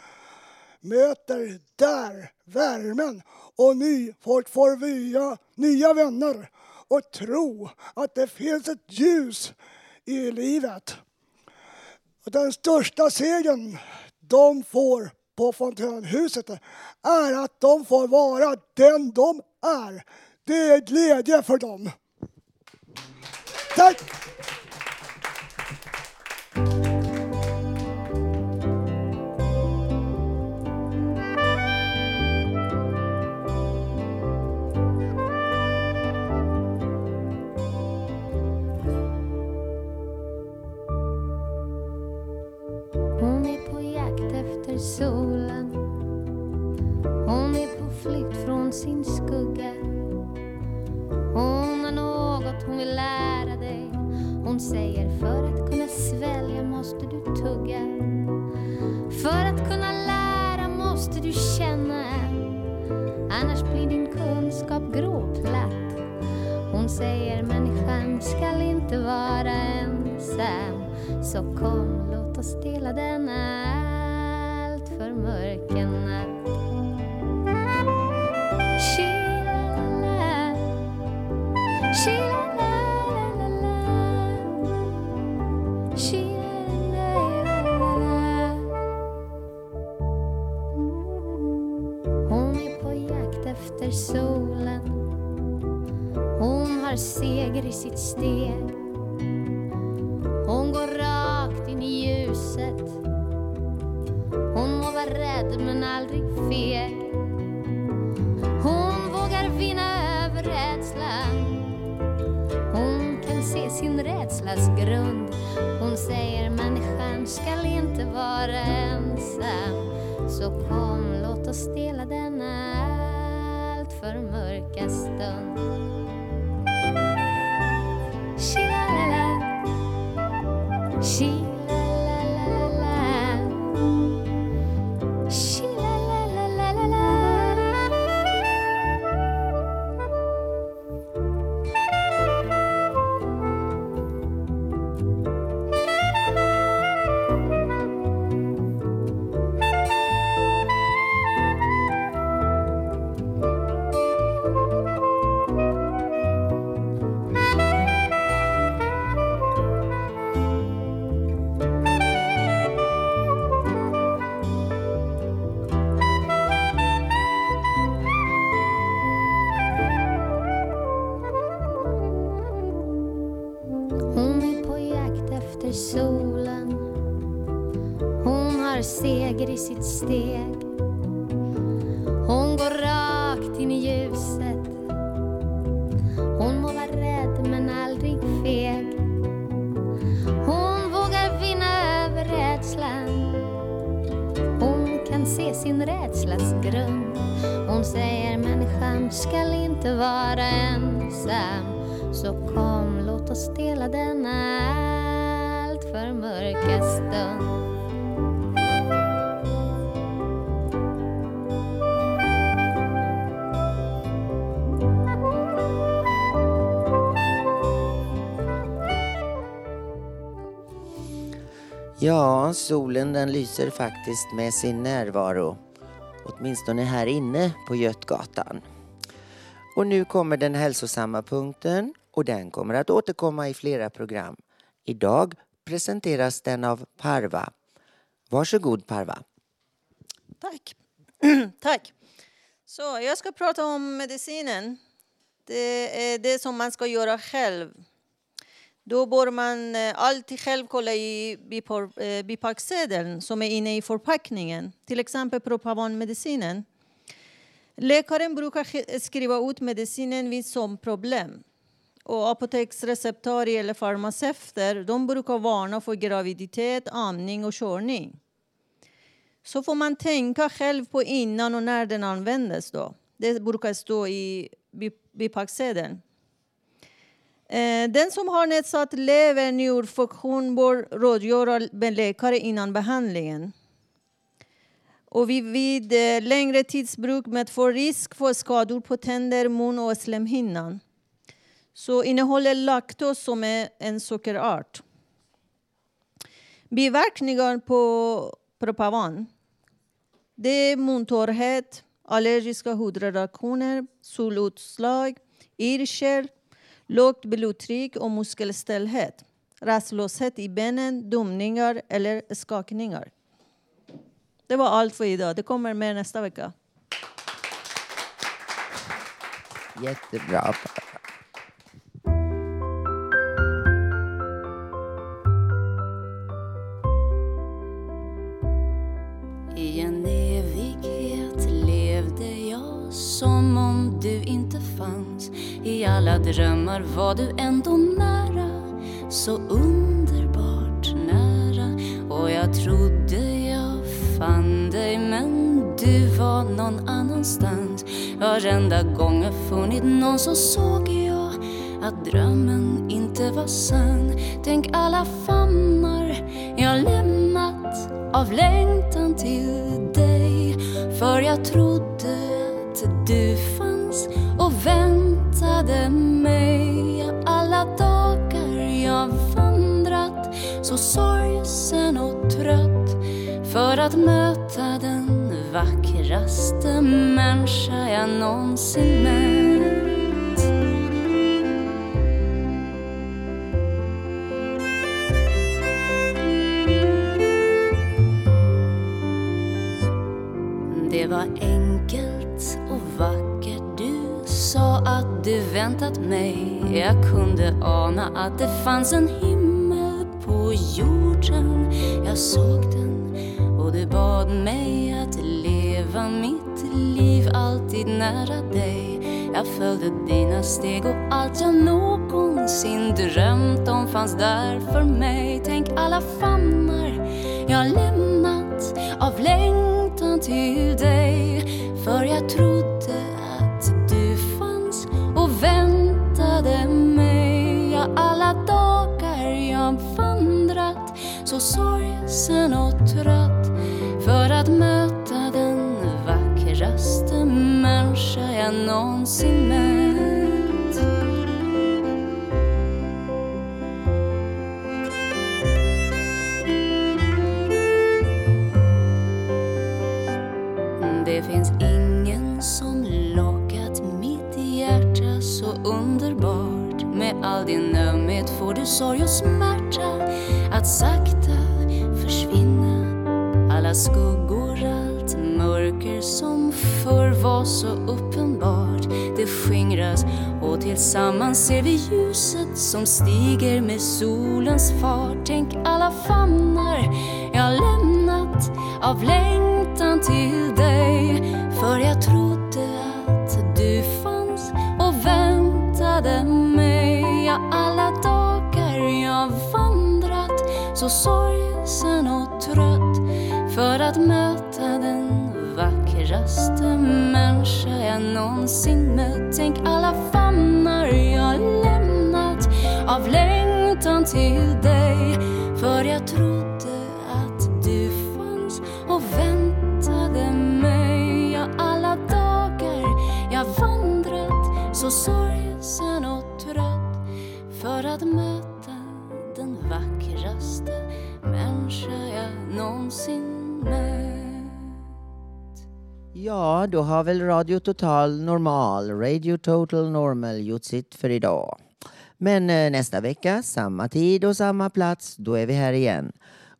möter där värmen och ny, folk får via, nya vänner och tro att det finns ett ljus i livet. Och den största segern de får på fontänhuset är att de får vara den de är. Det är glädje för dem. Tack! Rädslas grund. Hon säger människan skall inte vara ensam. Så kom låt oss dela denna allt för mörka stund. Solen den lyser faktiskt med sin närvaro. Åtminstone här inne på Götgatan. Och nu kommer den hälsosamma punkten och den kommer att återkomma i flera program. Idag presenteras den av Parva. Varsågod Parva. Tack. Tack. Så jag ska prata om medicinen. Det är det som man ska göra själv. Då bör man eh, alltid själv kolla i eh, bipacksedeln som är inne i förpackningen. Till exempel propavanmedicinen. Läkaren brukar skriva ut medicinen vid som problem. Och apoteksreceptarier eller farmaceuter de brukar varna för graviditet, amning och körning. Så får man tänka själv på innan och när den användes. Då. Det brukar stå i bipacksedeln. Eh, den som har nedsatt lever njurfunktion bör rådgöra med läkare innan behandlingen. Och vid, vid längre tidsbruk medför risk för skador på tänder, mun och slemhinnan. Så innehåller laktos som är en sockerart. Biverkningar på Propavan. Det är muntorrhet, allergiska hudreaktioner, solutslag, yrsel, lågt blodtryck och muskelstelhet, rastlöshet i benen, domningar eller skakningar. Det var allt för idag. Det kommer mer nästa vecka. Jättebra. I alla drömmar. Var du ändå nära Så underbart nära. Och jag trodde jag fann dig men du var någon annanstans. Varenda gång jag funnit någon så såg jag att drömmen inte var sann. Tänk alla famnar jag lämnat av längtan till dig. För jag trodde att du fanns och vem väntade mig Alla dagar jag vandrat så sorgsen och trött För att möta den vackraste människa jag någonsin mött. Det var att du väntat mig. Jag kunde ana att det fanns en himmel på jorden. Jag såg den och du bad mig att leva mitt liv alltid nära dig. Jag följde dina steg och allt jag någonsin drömt om fanns där för mig. Tänk alla famnar jag lämnat av längtan till dig. För jag trodde sorgsen och trött För att möta den vackraste människa jag någonsin mött. Det finns ingen som lockat mitt hjärta så underbart. Med all din ömhet får du sorg och smärta tillsammans ser vi ljuset som stiger med solens fart. Tänk alla famnar jag lämnat av längtan till dig. För jag trodde att du fanns och väntade mig. Ja, alla dagar jag vandrat så sorgsen och trött För att möta den vackraste människa jag någonsin mött. Tänk alla av längtan till dig För jag trodde att du fanns och väntade mig Ja, alla dagar jag vandrat så sorgsen och trött För att möta den vackraste människa jag någonsin mött. Ja, då har väl Radio Total Normal, Radio Total Normal, gjort sitt för idag. Men eh, nästa vecka, samma tid och samma plats, då är vi här igen.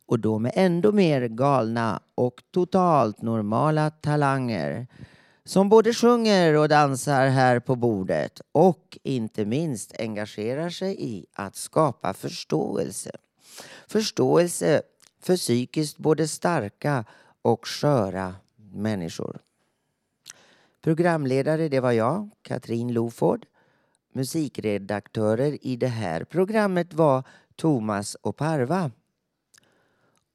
Och då med ändå mer galna och totalt normala talanger som både sjunger och dansar här på bordet och inte minst engagerar sig i att skapa förståelse. Förståelse för psykiskt både starka och sköra människor. Programledare det var jag, Katrin Loford. Musikredaktörer i det här programmet var Thomas och Parva.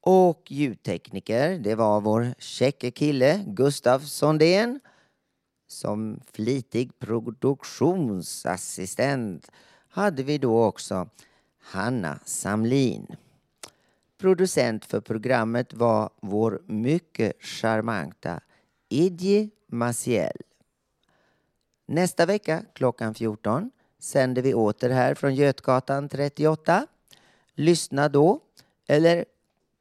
Och ljudtekniker, det var vår käcke kille Gustav Sondén. Som flitig produktionsassistent hade vi då också Hanna Samlin. Producent för programmet var vår mycket charmanta Idje Maciel. Nästa vecka klockan 14 sänder vi åter här från Götgatan 38. Lyssna då, eller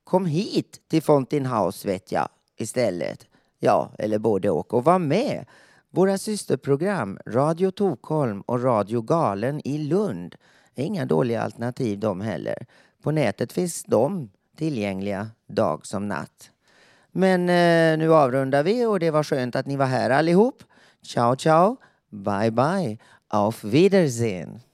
kom hit till Fountain House vet jag istället. Ja, eller både och. Och var med. Våra systerprogram Radio Tokholm och Radio Galen i Lund är inga dåliga alternativ de heller. På nätet finns de tillgängliga dag som natt. Men eh, nu avrundar vi och det var skönt att ni var här allihop. Ciao, ciao, bye, bye, auf Wiedersehen.